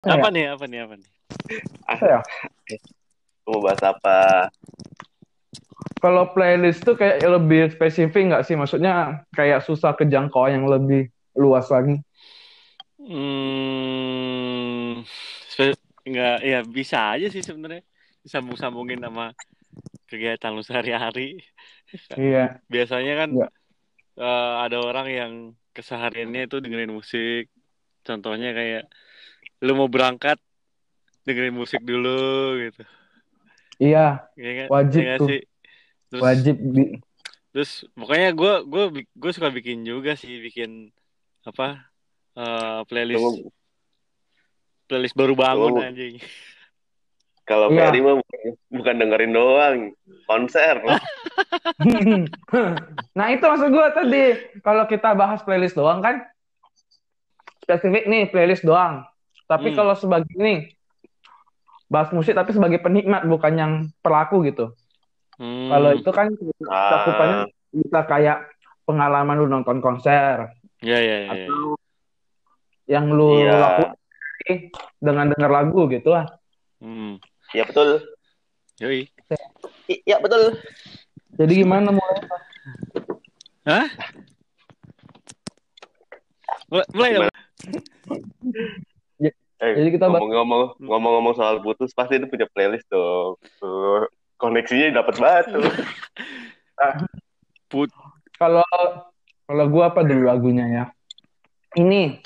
Apa Ya. nih? Apa nih? Apa nih? Apa ya? Mau bahas apa? Kalau playlist tuh kayak lebih spesifik nggak sih? Maksudnya kayak susah kejangkau yang lebih luas lagi. Hmm, nggak ya bisa aja sih sebenarnya disambung-sambungin sama kegiatan lu sehari-hari. Iya. Biasanya kan Iya. eh, ada orang yang kesehariannya itu dengerin musik. Contohnya kayak lu mau berangkat dengerin musik dulu gitu. Iya, nggak? Wajib nggak tuh. sih? Terus, wajib di terus pokoknya gue gue gue suka bikin juga sih bikin apa eh, playlist Tunggu, playlist baru bangun Tunggu. anjing. Kalau Iya. Ferry mah bukan, bukan dengerin doang, konser. Nah itu maksud gue tadi kalau kita bahas playlist doang kan spesifik nih playlist doang. Tapi Hmm. kalau sebagai ini bahas musik tapi sebagai penikmat bukan yang pelaku gitu. Hmm. Kalau itu kan Ah, cakupannya bisa kayak pengalaman lu nonton konser ya ya ya. ya. atau yang lu Iya. lakukan dengan dengar lagu gitu lah. Hmm. ya betul. Yoi. Iya betul. Jadi gimana mulai? Hah? Mulai, mulai dong. Eh, Jadi kita ngomong-ngomong ngomong-ngomong soal putus pasti itu punya playlist dong. Tuh, koneksinya dapat banget tuh. Put. Kalau kalau gua apa dulu lagunya ya? Ini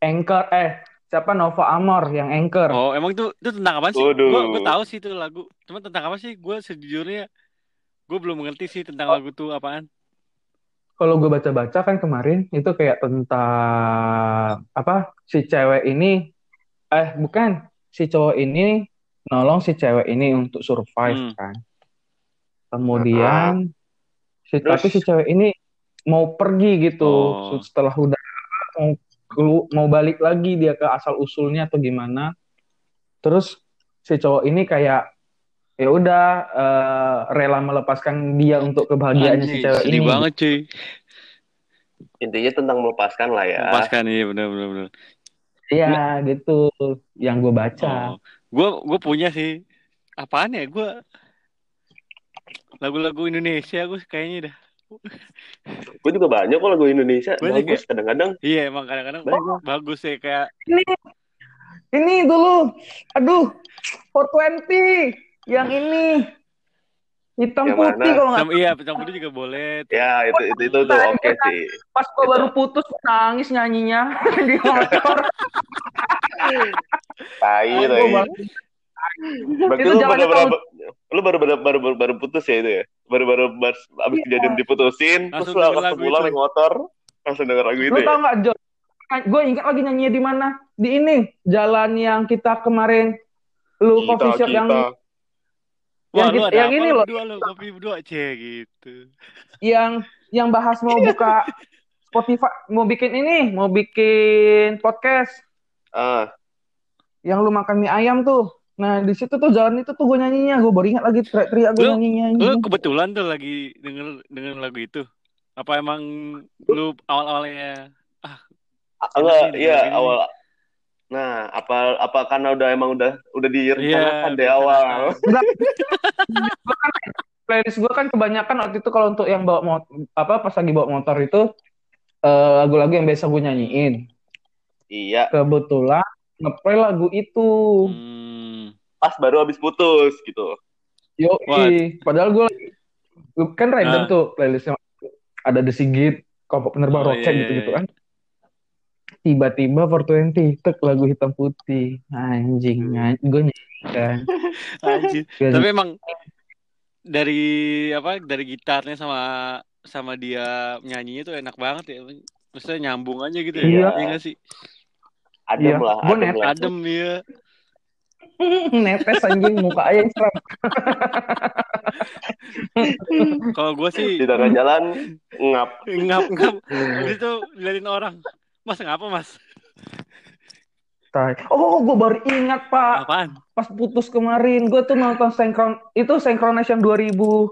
Anchor eh siapa Nova Amor yang Anchor. Oh, emang itu itu tentang apa sih? Waduh. Gue gue tahu sih itu lagu. Cuma tentang apa sih? Gue sejujurnya gue belum mengerti sih tentang lagu tuh apaan. Kalau gue baca-baca kan kemarin itu kayak tentang apa si cewek ini eh bukan si cowok ini nolong si cewek ini untuk survive Hmm. kan. Kemudian si Terus? tapi si cewek ini mau pergi gitu Oh. setelah udah mau mau balik lagi dia ke asal usulnya atau gimana. Terus si cowok ini kayak ya udah eh, rela melepaskan dia untuk kebahagiaannya si cewek sedih ini. banget cuy. Intinya tentang melepaskan lah ya. Lepaskan iya benar benar benar. Iya gitu yang gue baca. Oh. Gue gue punya sih. Apaan ya? Gue lagu-lagu Indonesia gue kayaknya dah. Gue juga banyak kok lagu Indonesia. Banyak Bagus kadang-kadang. Iya emang kadang-kadang Banyak. bagus ya kayak Ini ini dulu, aduh, 420 yang ini hitam Yang putih mana? kalau nggak iya pecampur juga boleh. Ya itu itu itu tuh oke sih. pas gue baru putus nangis nyanyinya di motor. Tai tai. baru- Berarti Itu lu baru, baru, lu baru, baru, baru, baru, baru putus ya itu ya? Baru baru abis Iya. kejadian diputusin, Langsung terus pulang itu. naik motor, langsung denger lagu itu Lu ya? tau nggak John? Gue ingat lagi nyanyinya di mana? Di ini jalan yang kita kemarin lu Kita, coffee shop kita. yang Wah Yang lu ada yang apa ini loh. berdua lu kopi berdua cie gitu. yang yang bahas mau buka Spotify, mau bikin ini, mau bikin podcast. Ah, yang lu makan mie ayam tuh. Nah, di situ tuh jalan itu tuh gue nyanyinya. Gue baru ingat lagi teriak-teriak gue nyanyinya. Lu kebetulan tuh lagi denger denger lagu itu. Apa emang lu awal-awalnya ah, enggak, iya awal. Nah, apa apa karena udah emang udah udah direncanakan Iya, dari awal. Enggak. Kan, playlist gue kan kebanyakan waktu itu kalau untuk yang bawa motor, apa pas lagi bawa motor itu eh, lagu-lagu yang biasa gue nyanyiin. Iya, Kebetulan ngeplay lagu itu. Hmm. pas baru habis putus gitu. Yo, padahal gue kan random Ah. tuh playlistnya. Ada The Sigit, kelompok penerbang Oh, roket iya, gitu-gitu iya. kan. Tiba-tiba 420 tek lagu hitam putih. Anjing, gue nyanyi kan. Biar- Tapi emang dari apa dari gitarnya sama sama dia nyanyinya tuh enak banget ya. Maksudnya nyambung aja gitu ya. Iya. Iya nggak sih? Adem Iya. lah, adem net- lah. Adem ya. Netes anjing muka aja yang seram. Kalau gue sih Di tengah jalan ngap. ngap ngap. Habis itu liatin orang. Mas ngapa mas? Tai. Oh, gue baru ingat pak. Apaan? Pas putus kemarin, gue tuh nonton Syncron itu Synchronization 2018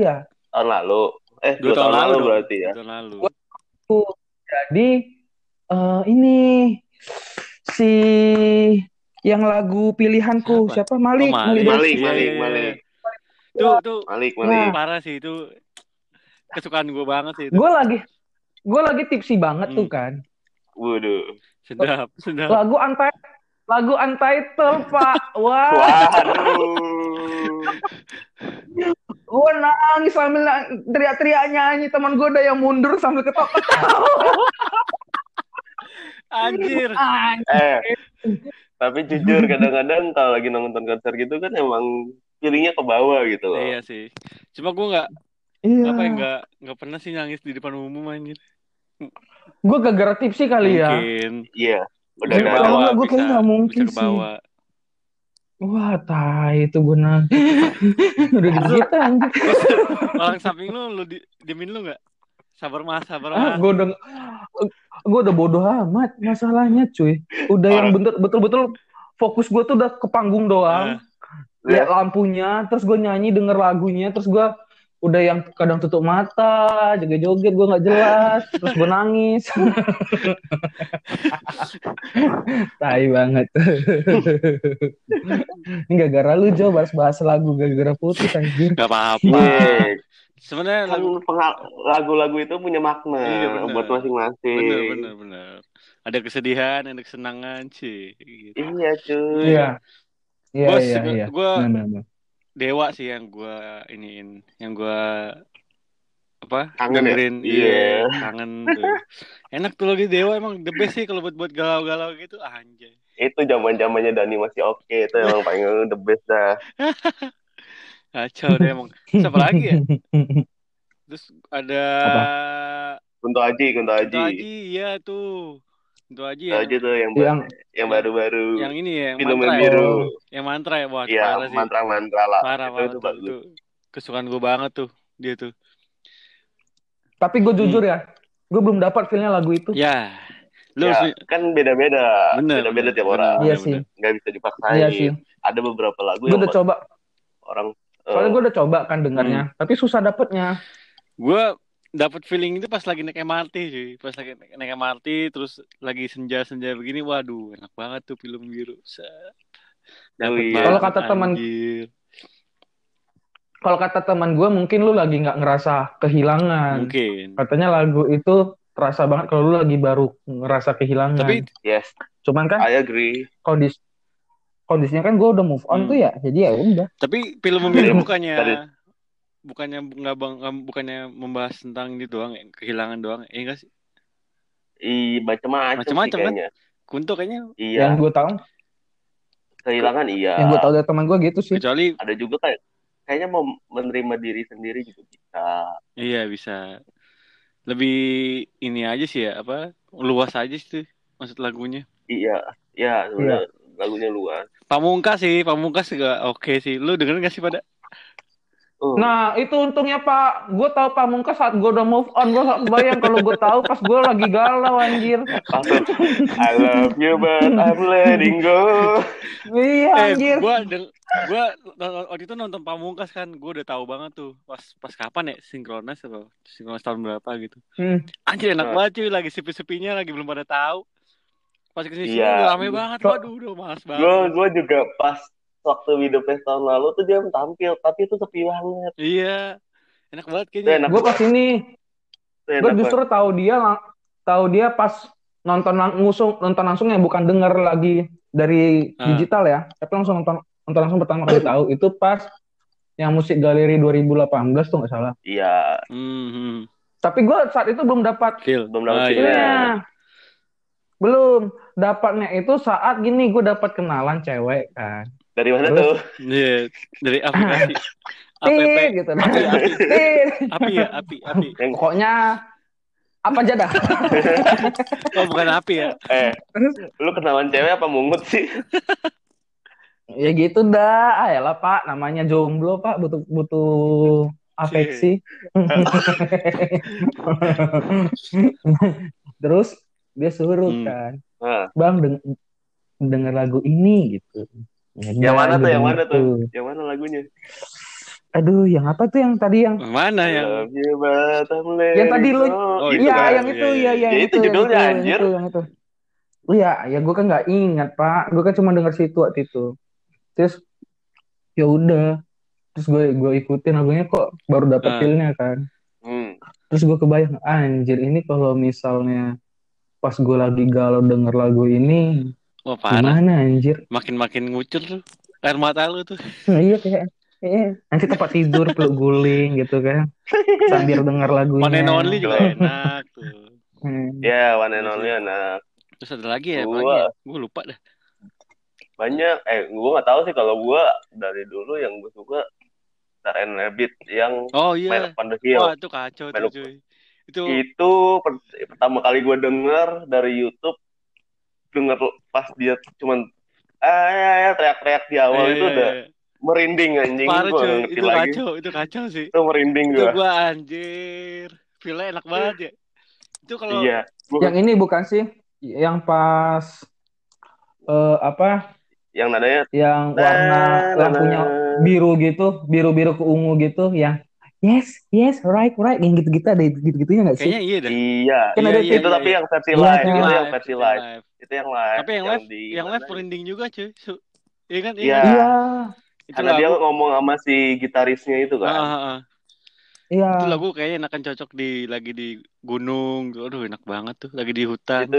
ya. Tahun lalu. Eh, Dua dua, tahun tahun, lalu lalu dong. berarti ya. Tahun lalu. Jadi eh, ini si yang lagu pilihanku Siapa? siapa Malik Oh, Malik. Malik, Malik, iya. Malik. Tuh, tuh Malik, Nah. Malik. parah sih itu. Kesukaan gue banget sih itu. gue lagi gue lagi tipsi banget tuh Hmm. kan Waduh. Sedap, sedap. lagu antai lagu untitled pak wah Waduh. gue nangis sambil teriak-teriak nyanyi teman gue ada yang mundur sambil ketawa Anjir. Eh, tapi jujur kadang-kadang kalau lagi nonton konser gitu kan emang feelingnya ke bawah gitu loh. Iya sih. Cuma gue nggak iya apa ya nggak nggak pernah sih nangis di depan umum anjir. Gue gara-gara tipsi kali ya Mungkin. Iya. Udah. Kalau nggak, gue kayaknya nggak mungkin bisa sih. wah tai itu gue nangis udah gitu anjir Orang samping lu, lu di, diemin lu nggak? Sabar mas, sabar ah, mas. gue udah gue udah bodoh amat masalahnya cuy udah yang betul betul fokus gue tuh udah ke panggung doang Nah, lihat lampunya terus gue nyanyi denger lagunya terus gue udah yang kadang tutup mata joget-joget gue nggak jelas terus gue nangis tai banget ini gara-gara lu Jo bahas bahas lagu gara-gara putus anjir Gak apa-apa. Iya. Sebenarnya Kan lagu lagu-lagu itu punya makna Iya, bener. buat masing-masing. bener bener bener. Ada kesedihan, ada kesenangan sih. Gitu. Iya, cuy. iya iya Gua iya iya benar. Dewa sih yang gue iniin, yang gue apa Kangen ya? Iya. iya, kangen tuh. Enak tuh lagi dewa emang the best sih kalau buat buat galau-galau gitu, anjay. Itu zaman-zamannya Dani masih oke. Itu emang paling the best dah. Kacau deh emang. Siapa lagi ya? Terus ada Kunto Aji, Kunto Aji. Kunto Aji, iya tuh. Aji Kunto yang, Aji tuh yang yang yang baru-baru. yang ini ya, yang film mantra ya. biru. Yang mantra ya, wah Iya, parah sih. mantra-mantra lah. Parah itu, itu bagus. itu. Kesukaan gue banget tuh dia tuh. tapi gue jujur ya gue belum dapat feelnya lagu itu Ya, lu Ya, harus- kan beda-beda. Beda-beda tiap bener, orang. Iya sih. Nggak bisa dipaksain. iya sih Ada beberapa lagu gue yang udah coba orang soalnya eh, gue udah coba kan dengarnya Hmm. tapi susah dapetnya Gue dapet feeling itu pas lagi naik MRT sih, pas lagi naik, naik MRT terus lagi senja-senja begini, waduh enak banget tuh film biru. Oh iya. Kalau kata teman- kalau kata teman gue mungkin lu lagi nggak ngerasa kehilangan mungkin. katanya lagu itu terasa banget kalau lu lagi baru ngerasa kehilangan Tapi yes, cuman kan I agree. kondis kondisinya kan gue udah move Hmm. on tuh ya jadi ya udah tapi film biru bukannya bukannya nggak bang bukannya membahas tentang ini doang, ya, kehilangan doang, ya enggak sih? I macam-macam Macam-macam kan? Kunto kayaknya Iya, yang gue tahu kehilangan iya. yang gue tahu dari teman gue gitu sih kecuali Ada juga kayak kayaknya mau menerima diri sendiri juga bisa. iya bisa lebih ini aja sih ya apa luas aja sih maksud lagunya. Iya, iya sebenarnya lagunya luas. Pamungkas sih, Pamungkas juga oke sih. Lu denger gak sih pada? Uh, nah itu untungnya pak gue tahu pamungkas saat gue udah move on gue gak kebayang kalau gue tahu pas gue lagi galau anjir I love you but I'm letting go. iya Eh, anjir gua deng gua nonton- waktu itu nonton Pamungkas kan, gua udah tahu banget tuh pas pas kapan ya sinkronis apa sinkronis tahun berapa gitu. Hmm. Anjir enak Nah. banget cuy, lagi sepi-sepinya lagi belum pada tahu. Pas ke sini sini udah rame banget, waduh udah males Gue banget. gue juga pas waktu video fest tahun lalu tuh dia tampil, tapi itu sepi banget. Iya, enak banget kayaknya. enak gue pas ini gue banget. justru tahu dia tahu dia pas nonton lang- ngusung nonton langsung ya bukan denger lagi dari Ah. digital ya tapi langsung nonton nonton langsung pertama kali tahu itu pas yang musik galeri 2018 tuh nggak salah Iya, Hmm, hmm. tapi gue saat itu belum dapat Feel. Belum dapet Ah, iya. Iya. belum dapatnya itu saat gini gue dapat kenalan cewek kan dari mana Terus? tuh? Iya, dari aplikasi app Tit, gitu api, api, api ya, api, api. Yang pokoknya apa aja dah Oh, bukan api ya. eh, lu kenalan cewek apa mungut sih? ya gitu dah ayolah pak namanya jomblo pak butuh butuh afeksi terus dia suruh Hmm. kan Nah, bang deng denger lagu ini gitu Ya yang mana tuh? Yang mana tuh? Yang mana lagunya? aduh yang apa tuh yang tadi yang Mana yang Yang tadi lu-. Oh, itu iya kan? yang itu Iya, iya Ya, itu judulnya, yang anjir. itu, yang itu Iya, ya gue kan nggak ingat pak. Gue kan cuma denger situ waktu itu. Terus ya udah. Terus gue gue ikutin lagunya kok baru dapet feelnya kan. Hmm. Terus gue kebayang anjir ini kalau misalnya pas gue lagi galau denger lagu ini Wah parah. gimana anjir? Makin-makin ngucur tuh. Air mata lu tuh. Nah, iya kayak Iya, nanti tempat tidur peluk guling gitu kan sambil denger lagunya. One and only juga Betul. enak tuh. Hmm. Ya, one and only anak. Terus ada lagi ya, Gua- ya? Gue lupa dah. Banyak. Eh, gue nggak tahu sih kalau gue dari dulu yang gue suka Star and Rabbit yang Oh Man iya. Upon the Hill. Wah itu kacau tuh cuy. Itu Itu per- pertama kali gue denger dari YouTube denger pas dia cuman ah teriak-teriak di awal Iya, itu iya, udah iya. merinding anjing Parah gue cuy, itu lagi kacau, itu kacau sih. itu merinding Itu gue gua anjir. Feel enak banget ya. Itu kalau iya Gua- Yang ini bukan sih yang pas eh apa yang nadanya yang warna Nah, lampunya nah. biru gitu, biru-biru ke ungu gitu yang yes, yes, right, right, yang gitu-gitu ada gitu-gitunya nggak sih? kayaknya iya dah. iya Kan Iya, ada iya, itu iya, tapi iya. yang versi Iya, live itu yang Live, versi itu live live. itu yang live Tapi yang live, di yang live merinding juga cuy. Su- Iya kan? Iya. kan? Iya, Itu karena dia lagu, ngomong sama si gitarisnya itu ah, kan ah, ah. iya. itu lagu kayaknya enakan cocok di lagi di gunung. Aduh enak banget tuh, lagi di hutan. itu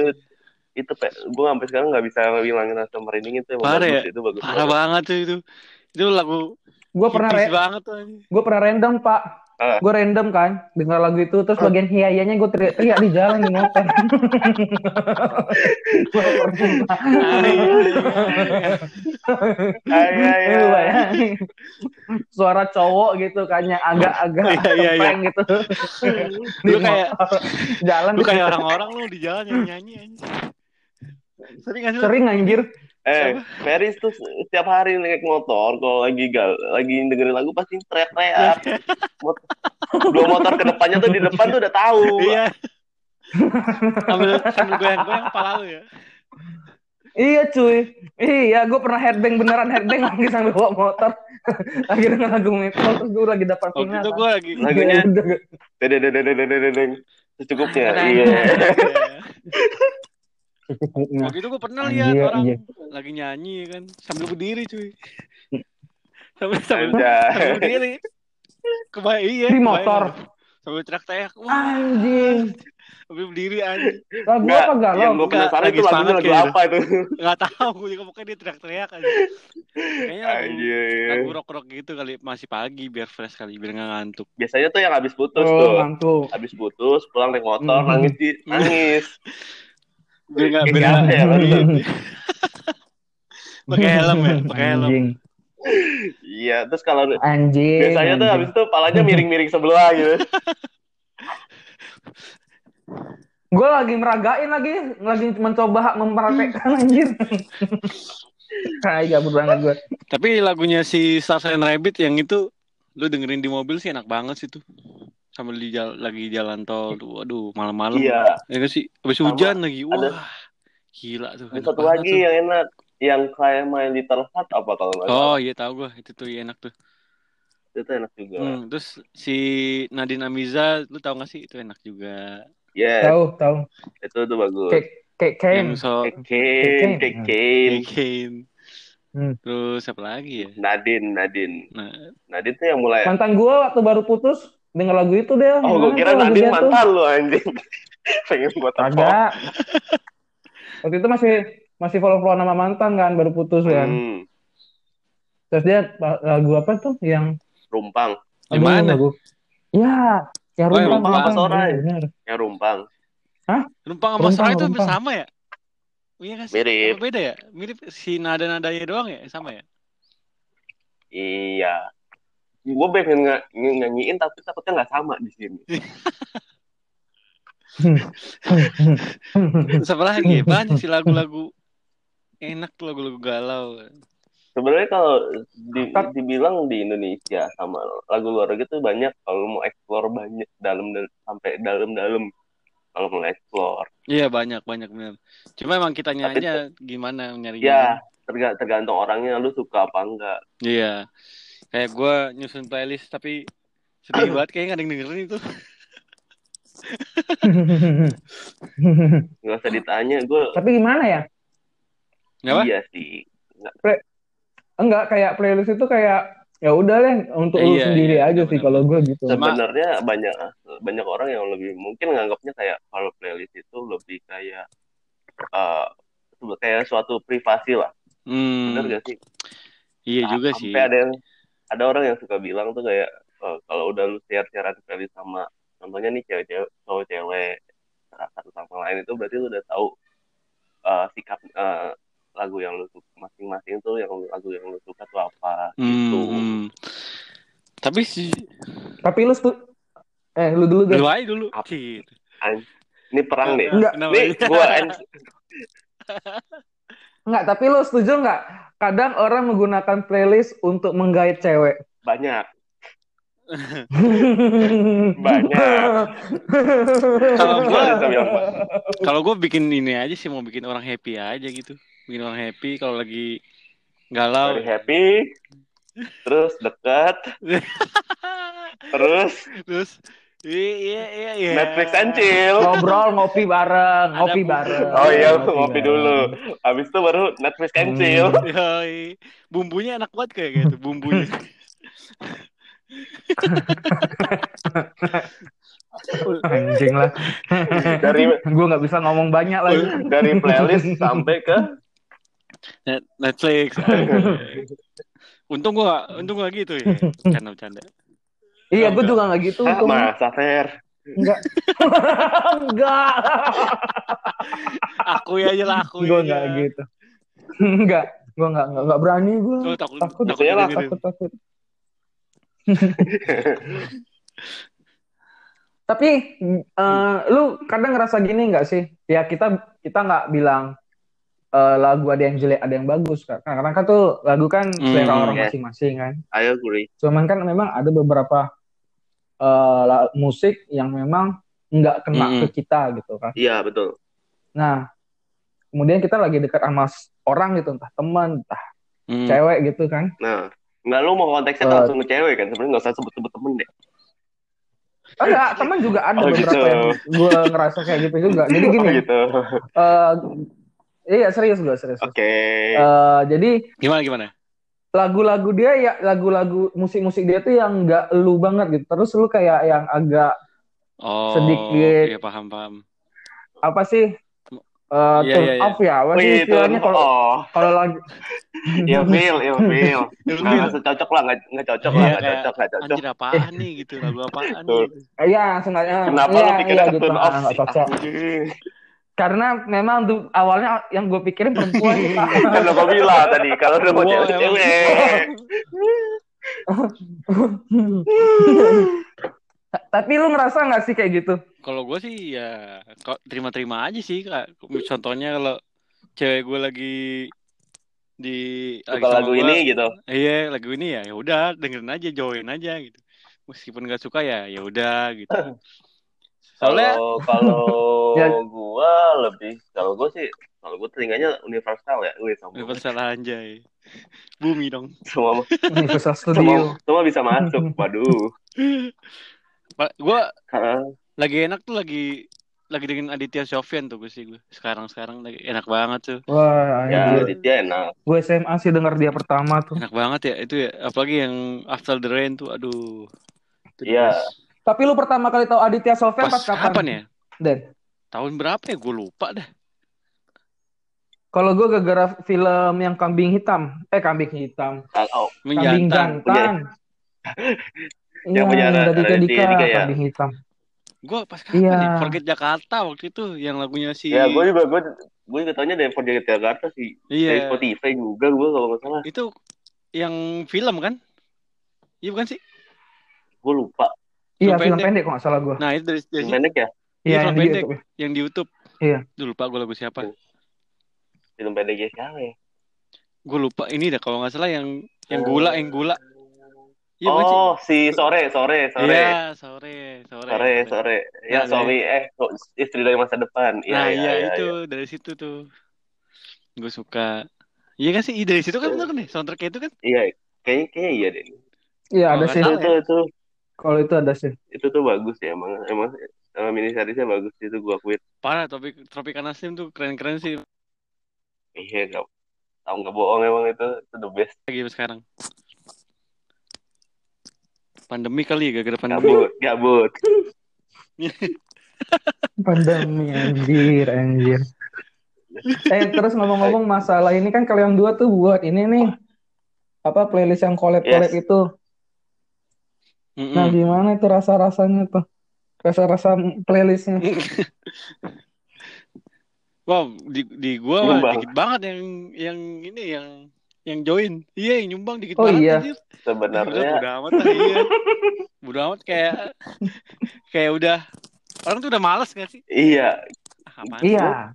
itu pe gue sampai sekarang nggak bisa ngilangin rasa merinding itu Parah bagus ya? itu bagus Parah banget tuh itu. Itu lagu Gue pernah banget gue pernah random pak, Ah. gue random kan dengar lagu itu terus bagian hiayanya gue teriak-teriak di jalan di motor. Pernah. Suara cowok gitu kan yang agak-agak Iya, iya, iya. kempeng gitu. Di Lu kayak- jalan Lu kayak orang-orang lu di jalan yang nyanyi anjing. Sering sering anjir. Eh, Feris tuh setiap hari naik motor kalau lagi gal, lagi dengerin lagu pasti teriak-teriak. Dua motor ke depannya tuh di depan tuh udah tahu. Iya. sambil sambil goyang-goyang kepala lu ya. Iya cuy. Iya, gue pernah headbang beneran headbang lagi sambil bawa motor. lagi denger lagu metal terus gue lagi dapat final. Oh, itu gue lagi lagunya. Dede dede dede dede dede Secukupnya. Iya. Cukupnya. Waktu itu gue pernah lihat Iya, orang iya. lagi nyanyi kan sambil berdiri cuy. Sambil sambil, Anjay. sambil berdiri. Kebayang iya. Di motor. Sambil teriak-teriak. Anjing. sambil berdiri anjing. Lagu Enggak, apa galau? yang gue penasaran itu lagunya lagu apa itu. Enggak tahu gue juga pokoknya dia teriak-teriak aja. Kayaknya lagu, Anjir. lagu rock-rock gitu kali masih pagi biar fresh kali biar nggak ngantuk. Biasanya tuh yang habis putus Oh, tuh. ngantuk. Habis putus, pulang naik motor, Mhm. nangis di, nangis. Biar nggak apa ya, pakai helm ya, pakai helm. Iya, terus kalau Anjing. biasanya tuh habis itu palanya miring-miring sebelah gitu. Gue lagi meragain lagi, lagi mencoba mempraktekkan anjir. Kayak gabut banget gue. Tapi lagunya si Stars and Rabbit yang itu lu dengerin di mobil sih enak banget sih tuh. Sambil di jal- lagi jalan tol tuh. Waduh, malam-malam. Iya. Ya nggak sih? Habis Sama hujan lagi. Wah. ada- Gila tuh. Ada satu lagi tuh. yang enak, yang kayak main Little Heart apa kalau nggak. Oh iya tahu gua itu tuh iya, enak tuh. Itu enak juga. Hmm, terus si Nadine Amiza lu tahu gak sih itu enak juga. Yes, Tahu, tahu. itu tuh bagus. Kayak kayak. Yang so Kek Kane, Kek Kane, Kane. Hmm. Terus apa lagi ya? Nadine, Nadine. Nah, Nadine tuh yang mulai. Mantan gue waktu baru putus denger lagu itu deh. Oh, gue Gimana kira Nadine tuh? mantan lu anjing. Pengen gua tepok. Agak. Waktu itu masih masih follow-follow nama mantan kan, baru putus kan. Hmm, Terus dia lagu apa tuh yang rumpang, Yang aduh, mana? Lagu. Ya, yang Oh, yang rumpang, Rumpang sama Sorai. benar. yang rumpang. Rumpang sama Rumpang, Serai itu Rumpang. sama ya? Iya kan? Mirip. Apa beda ya? Mirip si nada-nadanya doang ya? Sama ya? Iya. Gue pengen ng ng- nyanyiin tapi takutnya nggak sama di sini. Apa lagi? ya? Banyak sih lagu-lagu enak tuh lagu-lagu galau. Sebenarnya kalau di- dibilang di Indonesia sama lagu luar negeri tuh banyak kalau mau explore banyak dalam sampai dalam-dalam kalau mau explore. Iya banyak banyak bener. Cuma emang kitanya Tapi aja gimana nyarinya. Ya, terga- tergantung orangnya lu suka apa enggak. Iya. Kayak gue nyusun playlist tapi sedih banget kayaknya nggak ada yang dengerin itu. nggak usah ditanya gue Tapi gimana ya? Apa? iya sih Enggak kayak playlist itu kayak ya udah deh untuk lu Iya, sendiri iya, aja sih benar-benar. kalau gue gitu. Sebenarnya banyak banyak orang yang lebih mungkin nganggapnya kayak kalau playlist itu lebih kayak eh kayak suatu privasi lah bener Hmm, gak sih iya Nah, juga sih. sampai ada yang ada orang yang suka bilang tuh kayak eh, kalau udah lu share sharean playlist sama contohnya nih cewek-cewek cowok cewek satu sama lain itu berarti lu udah tahu eh, sikap eh, lagu yang lu suka masing-masing tuh yang lagu yang lu suka tuh apa Hmm, gitu hmm. Tapi sih Tapi lu stu eh lu dulu deh. aja dulu. Gitu. ini perang nih Enggak. Nih gua Enggak, tapi lu setuju nggak? Kadang orang menggunakan playlist untuk menggait cewek. banyak Banyak. Kalau gue bikin ini aja sih mau bikin orang happy aja gitu. Bikin orang happy kalau lagi galau. Very happy terus dekat terus Terus iya iya iya. iya. Netflix and chill ngobrol ngopi bareng, Ada ngopi bumbu. bareng. oh iya Ngopi ngopi bareng. dulu habis itu baru Netflix and chill Yoi. Bumbunya enak banget kayak gitu bumbunya. Anjing lah. dari gue nggak bisa ngomong banyak lagi. dari playlist sampai ke Net- Netflix. untung gua untung gua gitu ya. Canda canda. Iya, gue juga nggak gitu. ah, masa Fer Enggak. Enggak. Aku aja lah aku Gue nggak gitu. Enggak. Gue nggak nggak nggak berani gue. Oh, takut Takut. takut Biasanya lah. Takut takut. Tapi eh, lu kadang ngerasa gini nggak sih? Ya kita kita nggak bilang eh, lagu ada yang jelek ada yang bagus kan. Karena kan tuh lagu kan selera Hmm, orang ya. masing-masing kan. I agree Cuman kan memang ada beberapa eh, la- musik yang memang nggak kena Mm-mm. ke kita gitu kan. iya betul Nah, kemudian kita lagi dekat sama orang gitu, entah teman, entah Hmm. cewek gitu kan. nah nggak lu mau konteksnya Eh. langsung ke cewek kan sebenarnya nggak usah sebut-sebut temen deh Oh, enggak, teman juga ada Oh, beberapa gitu. yang gue ngerasa kayak gitu juga. Jadi gini, oh gitu eh, iya serius gue serius. oke Eh, jadi Gimana gimana? Lagu-lagu dia ya lagu-lagu musik-musik dia tuh yang nggak lu banget gitu. Terus lu kayak yang agak Oh, Sedikit. Iya paham paham. apa sih? eh, Iya, turn iya, iya. off ya, apa sih istilahnya kalau oh kalau lagi ilfil ilfil Ilfil. nggak nggak cocok lah nggak nggak cocok lah Iya, nggak cocok nggak cocok Anjir apaan nih gitu lagu apaan? Iya, sengaja. kenapa iya, lu pikirnya iya, ke gitu. turn off Ah, nggak sih cocok. Karena memang tuh awalnya yang gue pikirin perempuan. kan lo gua bilang tadi kalau udah mau cewek cewek Tapi lu ngerasa nggak sih kayak gitu? Kalau gue sih ya kok terima-terima aja sih kak. Contohnya kalau cewek gue lagi di lagi suka lagu gua, ini gitu Iya lagu ini ya ya udah dengerin aja join aja gitu. Meskipun nggak suka ya ya udah gitu. Soalnya kalau kalau Ya. gua lebih kalau gua sih kalau gua telinganya universal ya wih sama universal anjay. Bumi dong. semua Universal semua Studio. semua bisa masuk waduh gue Hah? lagi enak tuh lagi lagi dengan Aditya Sofyan tuh gue sih gue. Sekarang sekarang lagi enak banget tuh. Wah, ya anjir. Aditya enak gue SMA sih denger dia pertama tuh. Enak banget ya itu ya. Apalagi yang After the Rain tuh aduh. Iya. Tapi lu pertama kali tahu Aditya Sofyan Pas pas, kapan? kapan ya? Den? Tahun berapa ya? Gue lupa dah. Kalau gue gara-gara film yang kambing hitam. Eh, kambing hitam. kalau Kambing jantan. Yang Iya, punya yang dari Raditya Dika, Dika ya? kambing hitam. Gue pas kapan Iya. nih? Forget Jakarta waktu itu yang lagunya si ya gua juga gua gua juga taunya dari Forget Jakarta sih dari Iya. Spotify juga gua kalau nggak salah Itu yang film kan? Iya bukan sih? gua lupa Iya, Film film pendek. pendek kok nggak salah gue. Nah, itu dari, dari Film pendek ya Iya, Iya, yang film di pendek. YouTube. yang di YouTube. Iya. Duh, lupa gue lagu siapa. film pendeknya siapa ya Gue lupa ini dah kalau nggak salah yang yang gula, yang gula. Iya sih? oh si sore sore sore Iya, sore, sore. sore sore ya Nah, suami eh istri dari masa depan Iya, Nah, iya, iya, iya, itu iya. dari situ tuh. Gue suka. Iya kan sih, Ih, dari situ kan bener kan nih, soundtrack itu kan. iya kayaknya kayaknya iya deh Iya, Oh, ada sih. tahu itu itu Kalau itu ada sih. itu tuh bagus ya emang emang Nama mini seriesnya bagus itu gue akuin. Parah topik Tropicana Slim tuh keren-keren sih Iya, nggak tahu nggak bohong emang itu itu the best. lagi sekarang. Pandemi kali ya gara-gara pandemi. Gabut, gabut. Pandemi anjir, anjir. Eh terus ngomong-ngomong masalah ini kan kalian dua tuh buat ini nih apa playlist yang collab-collab Yes. itu. Mm-mm. Nah gimana itu rasa-rasanya tuh? Rasa-rasa playlistnya. Wow, di di gua mah Nyumbang. dikit banget yang yang ini yang yang join. Iya, yang nyumbang dikit Oh, banget iya. anjir. Sebenarnya Udah amat lah, iya. Udah amat kayak kayak udah orang tuh udah males gak sih? iya, Ah? Iya.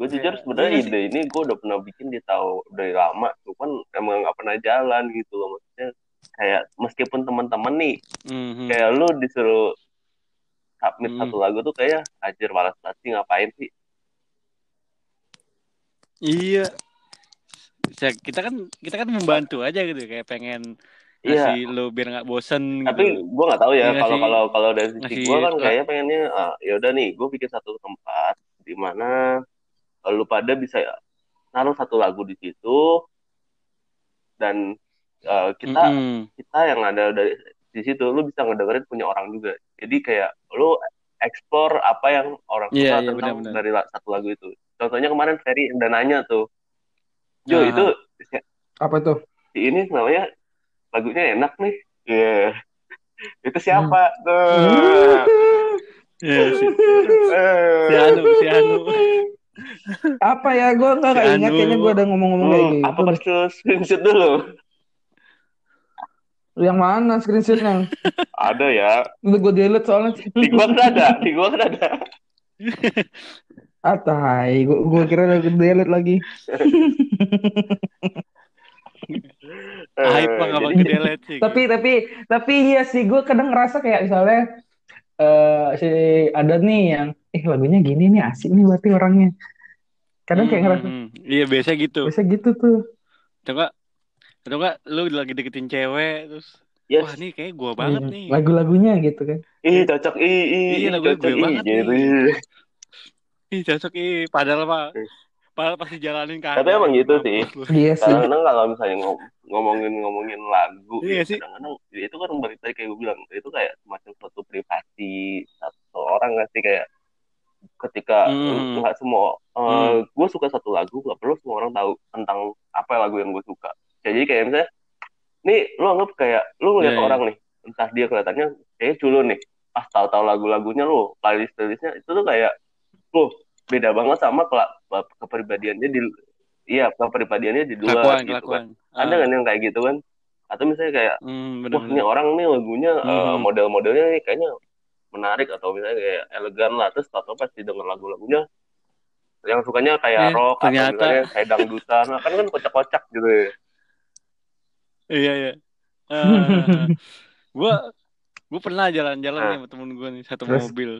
gue jujur Iya, sebenarnya iya sih. ide ini gue udah pernah bikin di tahu dari lama, cuman emang nggak pernah jalan gitu loh maksudnya. Kayak meskipun teman-teman nih, Mhm. kayak lu disuruh submit Hmm. satu lagu tuh kayak anjir malas banget sih ngapain sih? Iya. Kita kan kita kan membantu aja gitu kayak pengen Iya. ngasih lo biar nggak bosen Tapi gitu. gue nggak tahu ya Iya kalau kalau kalau dari sisi gue kan kayaknya pengennya ah, ya udah nih gue bikin satu tempat di mana lu pada bisa naruh satu lagu di situ dan eh, kita Mm-mm. kita yang ada dari di situ lu bisa ngedengerin punya orang juga jadi kayak lu explore apa yang orang suka Iya, iya, tentang benar-benar. dari la- satu lagu itu contohnya kemarin Ferry udah nanya tuh Jo Aha. itu Apa tuh? si ini namanya lagunya enak nih Iya itu siapa Hmm. tuh Iya si, Eh. si Anu, si Anu. Apa ya? Gue nggak Si ingat Anu. kayaknya gue udah ngomong-ngomong kayak Hmm, gitu. apa screenshot dulu Yang mana screenshotnya? ada ya Udah gue delete soalnya. di gua kan ada di gua kan ada Ah, tai. Gue gue kira udah delete lagi. Lah nggak jadi- pakai delete sih. tapi tapi tapi iya sih gue kadang ngerasa kayak misalnya eh si ada nih yang eh lagunya gini nih asik nih berarti orangnya kadang kayak ngerasa Hmm, Iya biasa gitu. bisa gitu tuh Coba atau enggak lu lagi deketin cewek terus yes. wah nih kayak gua banget Iya, nih. lagu-lagunya gitu kan ih cocok ih ih Iya, ih, lagunya cocok gue ih banget gitu nih. ih. Cocok ih padahal Eh. padahal pasti jalanin kan. Tapi emang gitu sih. iya sih kadang-kadang kalau misalnya ngom- ngomongin ngomongin lagu Iya ya, sih. kadang-kadang ya itu kan tadi kayak gue bilang itu kayak semacam suatu privasi satu orang nggak sih kayak ketika Hmm. nggak semua eh, Hmm. gue suka satu lagu nggak perlu semua orang tahu tentang apa lagu yang gue suka jadi kayak misalnya nih lu anggap kayak lu ngeliat Iya, iya. orang nih entah dia kelihatannya kayak culun nih pas tahu-tahu lagu-lagunya lu playlist playlistnya itu tuh kayak lu beda banget sama kela- kepribadiannya di iya kepribadiannya di luar Kelakuan, gitu kan kelakuan. ada Ah, kan yang kayak gitu kan atau misalnya kayak hmm, wah ini orang nih lagunya eh, Mhm. model-modelnya nih kayaknya menarik atau misalnya kayak elegan lah terus tahu pas didengar lagu-lagunya yang sukanya kayak Eh, rock ternyata. atau misalnya kayak dangdutan nah, kan kan kocak-kocak gitu ya Iya iya. Eh, gua gua pernah jalan-jalan nih sama temen gua nih satu Terus? mobil.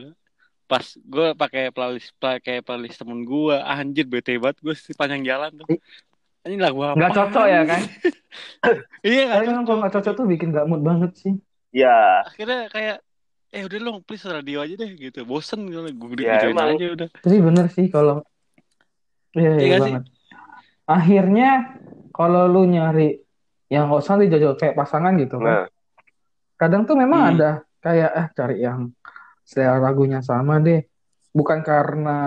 Pas gua pakai playlist pakai playlist temen gua, anjir bete banget gua sepanjang jalan tuh. Ini lagu apa? nggak cocok ya kan Iya memang kalau nggak cocok tuh bikin gak mood banget sih ya Akhirnya kayak eh udah dong please radio aja deh gitu. Bosen gitu gue Ya, emang. aja udah. tapi bener sih kalau iya Iya iya nggak sih? banget akhirnya kalau lu nyari yang nggak usah dijajal kayak pasangan gitu kan nah kadang tuh memang Hmm. ada kayak eh cari yang selera lagunya sama deh bukan karena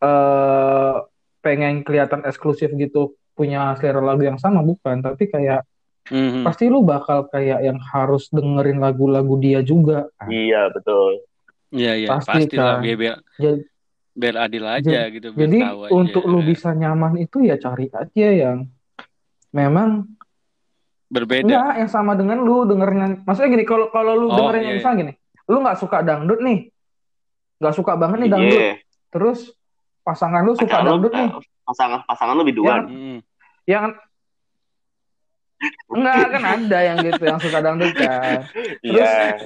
eh pengen kelihatan eksklusif gitu punya selera lagu yang sama bukan tapi kayak Mhm. pasti lu bakal kayak yang harus dengerin lagu-lagu dia juga kan. iya betul Iya iya Pasti, pasti lah kan. biar biar, Jadi- biar adil aja gitu biar Jadi tahu aja. untuk lu bisa nyaman itu ya cari aja yang memang berbeda. enggak yang sama dengan lu dengerin yang maksudnya gini kalau kalau lu Oh, dengerin iya, yang iya. misalnya gini lu nggak suka dangdut nih nggak suka banget nih dangdut iya terus pasangan lu suka pasangan lu dangdut nih pasangan pasangan lu biduan Mhm. yang enggak kan ada yang gitu yang suka dangdut kan iya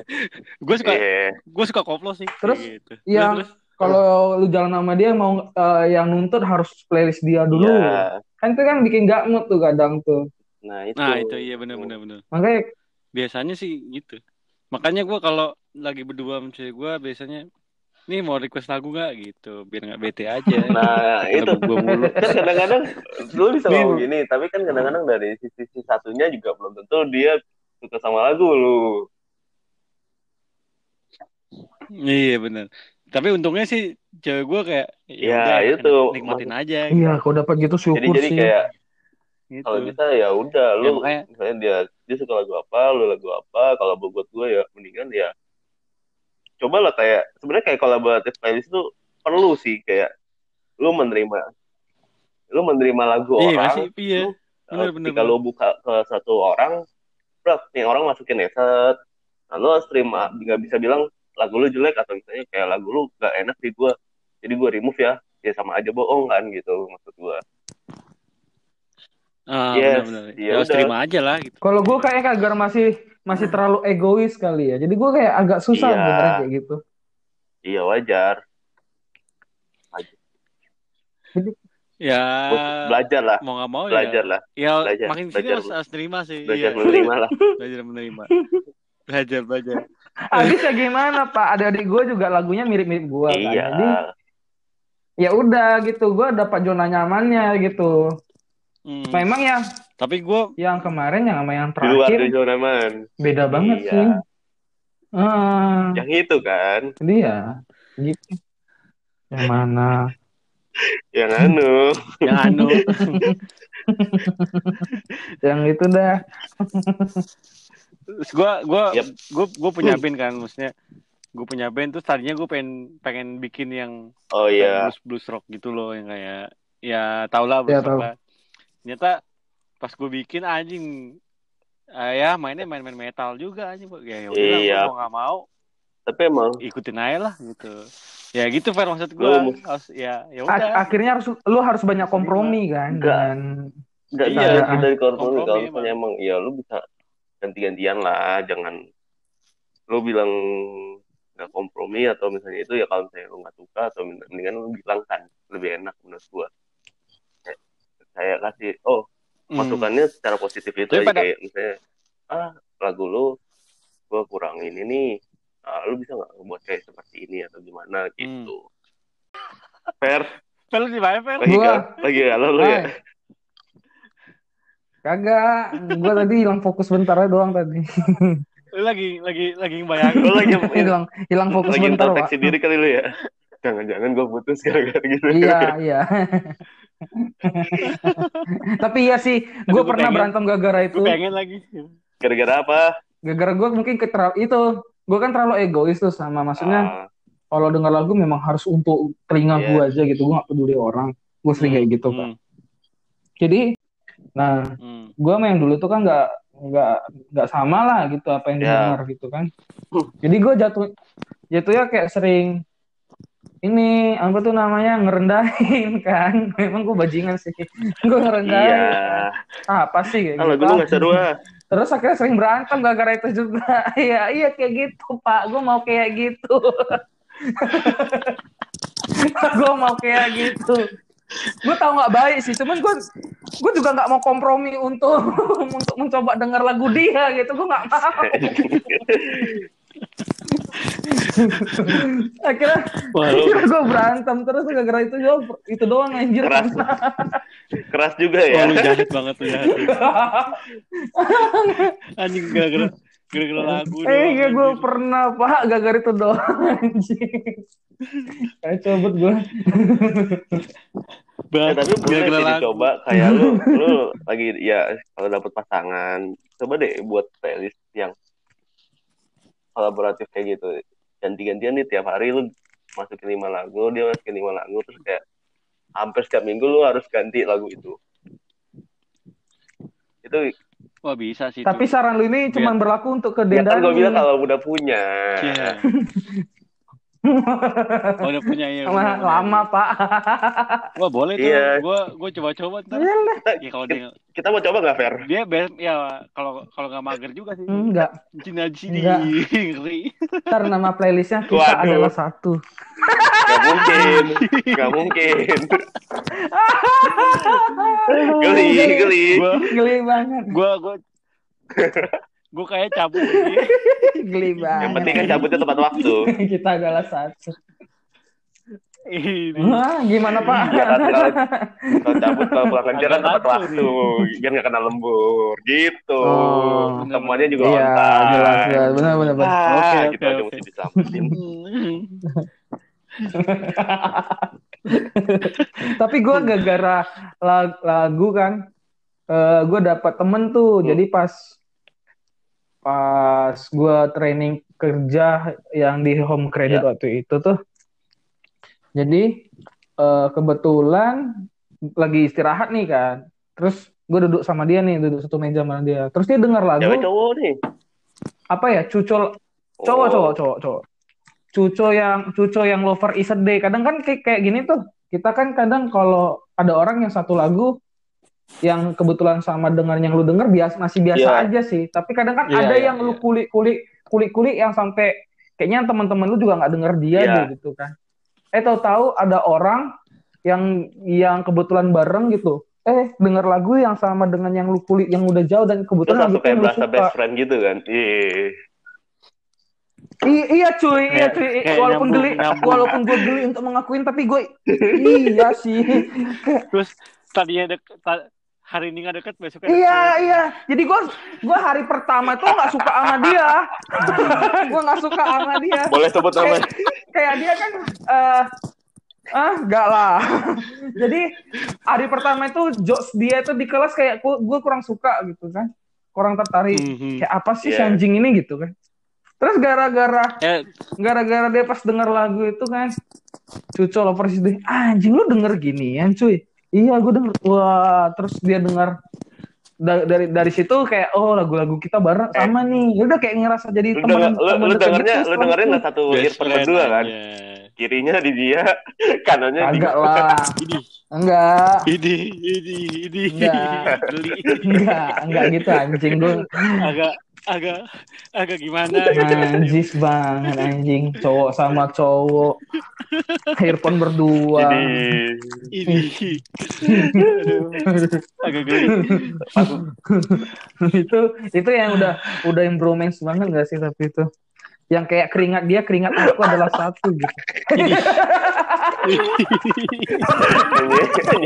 Gue suka iya gue suka koplo sih. Terus, gitu. yang- terus, kalau lu jalan sama dia mau eh, yang nuntut harus playlist dia dulu Iya. Kan itu kan bikin gak mood tuh kadang tuh. Nah itu. Nah itu iya benar benar benar. makanya Biasanya sih gitu. Makanya gue kalau lagi berdua sama cewek gue biasanya nih mau request lagu gak? Gitu biar nggak bete aja. Nah, itu. gue mulu kan kadang-kadang lu bisa ngomong gini, tapi kan kadang-kadang dari sisi satunya juga belum tentu dia suka sama lagu lu. iya bener tapi untungnya sih cewek gue kayak Ya, udah, itu. nikmatin aja Iya, kalau dapat gitu Jadi syukur jadi sih. kayak gitu. kalau bisa ya udah Ya, lu makanya- misalnya dia dia suka lagu apa, lu lagu apa, kalau buat gue ya mendingan ya cobalah kayak sebenarnya kayak kolaboratif playlist itu perlu sih kayak lu menerima lu menerima lagu iya orang sih iya lu, Bener, uh, bener, ketika lu buka ke satu orang bro nih orang masukin headset nah, lu harus terima nggak bisa bilang lagu lu jelek atau misalnya kayak lagu lu gak enak di gue jadi gue remove ya. Ya sama aja bohong kan gitu maksud gue ah Yes, benar-benar ya ya udah. terima aja lah gitu. Kalau gue kayak kagak masih masih terlalu egois kali ya. Jadi gue kayak agak susah Iya. sebenarnya kayak gitu. iya wajar. Ya belajar lah. mau nggak mau belajar ya lah. Ya Belajar, makin sini belajar. harus, harus terima sih. Belajar iya. menerima lah. Belajar menerima. Belajar belajar Habis ya gimana Pak? Adik-adik gue juga lagunya mirip-mirip gue kan. iya Jadi ya udah gitu. Gue dapat zona nyamannya gitu. Hmm. Memang ya tapi gue yang kemarin yang sama yang di luar terakhir dari zona aman beda banget Iya. sih. Ah, yang itu kan jadi ya gitu. Yang mana? yang anu yang anu Yang itu dah. Terus gue gue Yep. gue gue punya band kan maksudnya gue punya band terus tadinya gue pengen pengen bikin yang oh iya blues blues rock gitu loh yang kayak ya tau lah Ya, blues tahu. lah ternyata pas gue bikin anjing ah, ya mainnya main-main metal juga anjing ya ya udah lah, Iya. gua mau nggak mau tapi emang ikutin aja lah gitu ya gitu Fer maksud gue Lu- harus ya ya udah akhirnya harus lu harus banyak kompromi kan Enggak. dengan nggak Iya, dari kompromi Kompromi kalau emang. misalnya emang ya lu bisa ganti-gantian lah jangan lu bilang nggak kompromi atau misalnya itu ya kalau misalnya lu nggak suka atau mendingan lu bilang kan lebih enak menurut gua. Kayak, kayak kasih oh Hmm. masukannya secara positif itu aja pada- kayak misalnya ah lagu lu gua kurang ini nih ah, lu bisa nggak buat kayak seperti ini atau gimana? Hmm. gitu. Fair. Fer lu di mana Fer lagi Gua- lagi galau lu ya. Kagak, gua tadi hilang fokus bentar aja doang tadi. lu lagi lagi lagi bayangin lu lagi hilang hilang fokus lagi bentar, Pak. introspeksi diri kali lu ya jangan-jangan gue putus gara-gara gitu Iya, iya. Tapi iya sih, gue pernah pengen. berantem gara-gara itu. gue pengen lagi gara-gara apa Gara-gara gue mungkin ke itu, gue kan terlalu egois tuh sama maksudnya Ah, kalau denger lagu memang harus untuk telinga Iya. gue aja gitu, gue gak peduli orang. Gue sering kayak gitu kan. Hmm, Jadi, nah hmm. gue sama yang dulu tuh kan nggak nggak nggak sama lah gitu apa yang Ya. didengar gitu kan. Jadi gue jatuh jatuhnya kayak sering ini apa tuh namanya ngerendahin kan? Memang gue bajingan sih. Gue ngerendahin. Iya. Ah, apa sih kayak ah gitu? lagu lu nggak seru ah. Terus akhirnya sering berantem gara-gara itu juga. Iya iya kayak gitu pak. Gue mau kayak gitu. Gue mau kayak gitu. Gue tau nggak baik sih cuman gue gue juga nggak mau kompromi untuk untuk mencoba dengar lagu dia gitu gue nggak mau. Akhirnya Wah, akhirnya gue berantem terus gara-gara itu doang itu doang anjir. Keras. Keras juga Wah, ya. Lu jahat banget tuh jahat. Anjing gara-gara gara-gara lagu Eh, iya gue pernah pak gara-gara itu doang anjing. Kayak cobot gue. Ya, Bang, tapi boleh sih lagu. dicoba kayak lu lu lagi ya kalau dapet pasangan coba deh buat playlist yang kolaboratif kayak gitu ganti-gantian nih tiap hari lu masukin lima lagu dia masukin lima lagu terus kayak hampir setiap minggu lu harus ganti lagu itu itu Wah, bisa sih Tapi itu. saran lu ini cuma berlaku untuk ke ya kan gue bilang kalau udah punya Iya. Oh, udah punya ya. Lama, lama pak. Wah, boleh tuh. Iya. Gua gua coba-coba ntar. Ya kalau dia kita mau coba nggak fair dia best ya kalau kalau nggak mager juga sih. Enggak. Cina di sini Enggak. ngeri. Ntar nama playlistnya kita Waduh. adalah satu. nggak mungkin nggak mungkin geli geli Gua Geli banget. gua gua gue kayak cabut. Geli Yang banget. penting kan cabutnya tepat waktu. Kita adalah satu. Ini. Wah, gimana Pak? Kan kalau, kalau cabut kalau pulang kerja kan tepat waktu. Biar nggak kena lembur. Gitu. Oh. Semuanya juga Iya, on time. jelas, jelas. Benar, benar, benar. Ah, Oke, gitu oke, aja oke. mesti disamperin. Tapi gue gara-gara lag- lagu kan, eh gue dapat temen tuh. Hmm. Jadi pas pas gue training kerja yang di home credit Ya. waktu itu tuh. Jadi eh, kebetulan lagi istirahat nih kan. Terus gue duduk sama dia nih, duduk satu meja sama dia. Terus dia dengar lagu Cewek cowok nih. apa ya? Cucol cowok Oh. cowok cowok cowok cuco yang cuco yang lover is a day kadang kan kayak kayak gini tuh kita kan kadang kalau ada orang yang satu lagu yang kebetulan sama dengan yang lu denger biasa masih biasa Iya. aja sih tapi kadang kan Iya, ada iya, yang lu iya. kulik kulik kulik kulik yang sampai kayaknya teman-teman lu juga nggak denger dia Iya. deh gitu kan eh tahu-tahu ada orang yang yang kebetulan bareng gitu eh denger lagu yang sama dengan yang lu kulik yang udah jauh dan Terus kebetulan langsung itu kayak lu berasa suka best friend gitu kan. Iya. I- iya cuy, iya Kayak- cuy. kayak walaupun nyambung, geli, nyambung. walaupun gue geli untuk mengakuin, tapi gue iya sih. Terus tadinya dek, ta- hari ini nggak deket besoknya iya deket. iya. Jadi gue gue hari pertama tuh nggak suka sama dia. gue nggak suka sama dia. Boleh sebut Kayak, namanya. kayak dia kan eh ah enggak lah. Jadi hari pertama itu jokes dia itu di kelas kayak gue kurang suka gitu kan. Kurang tertarik. Mhm. Kayak apa sih si Iya. anjing ini gitu kan. Terus gara-gara Eh, gara-gara dia pas denger lagu itu kan Cuco lovers itu anjing lu denger ginian cuy iya gue denger. Wah terus dia denger da- dari dari situ kayak oh lagu-lagu kita bareng sama nih. Ya udah kayak ngerasa jadi Lu, teman denger, lu, teman lu deket dengernya, gitu lu dengerin nggak satu earphone berdua kan? Kirinya di dia, kanannya di Agak lah. Ini, enggak. Ini, ini, ini. Enggak. Enggak enggak gitu anjing gue Agak, agak, agak gimana? najis banget anjing cowok sama cowok earphone berdua Ini. Ini. Aduh, agak geli. itu itu yang udah udah bromance banget gak sih tapi itu yang kayak keringat dia keringat aku adalah satu gitu.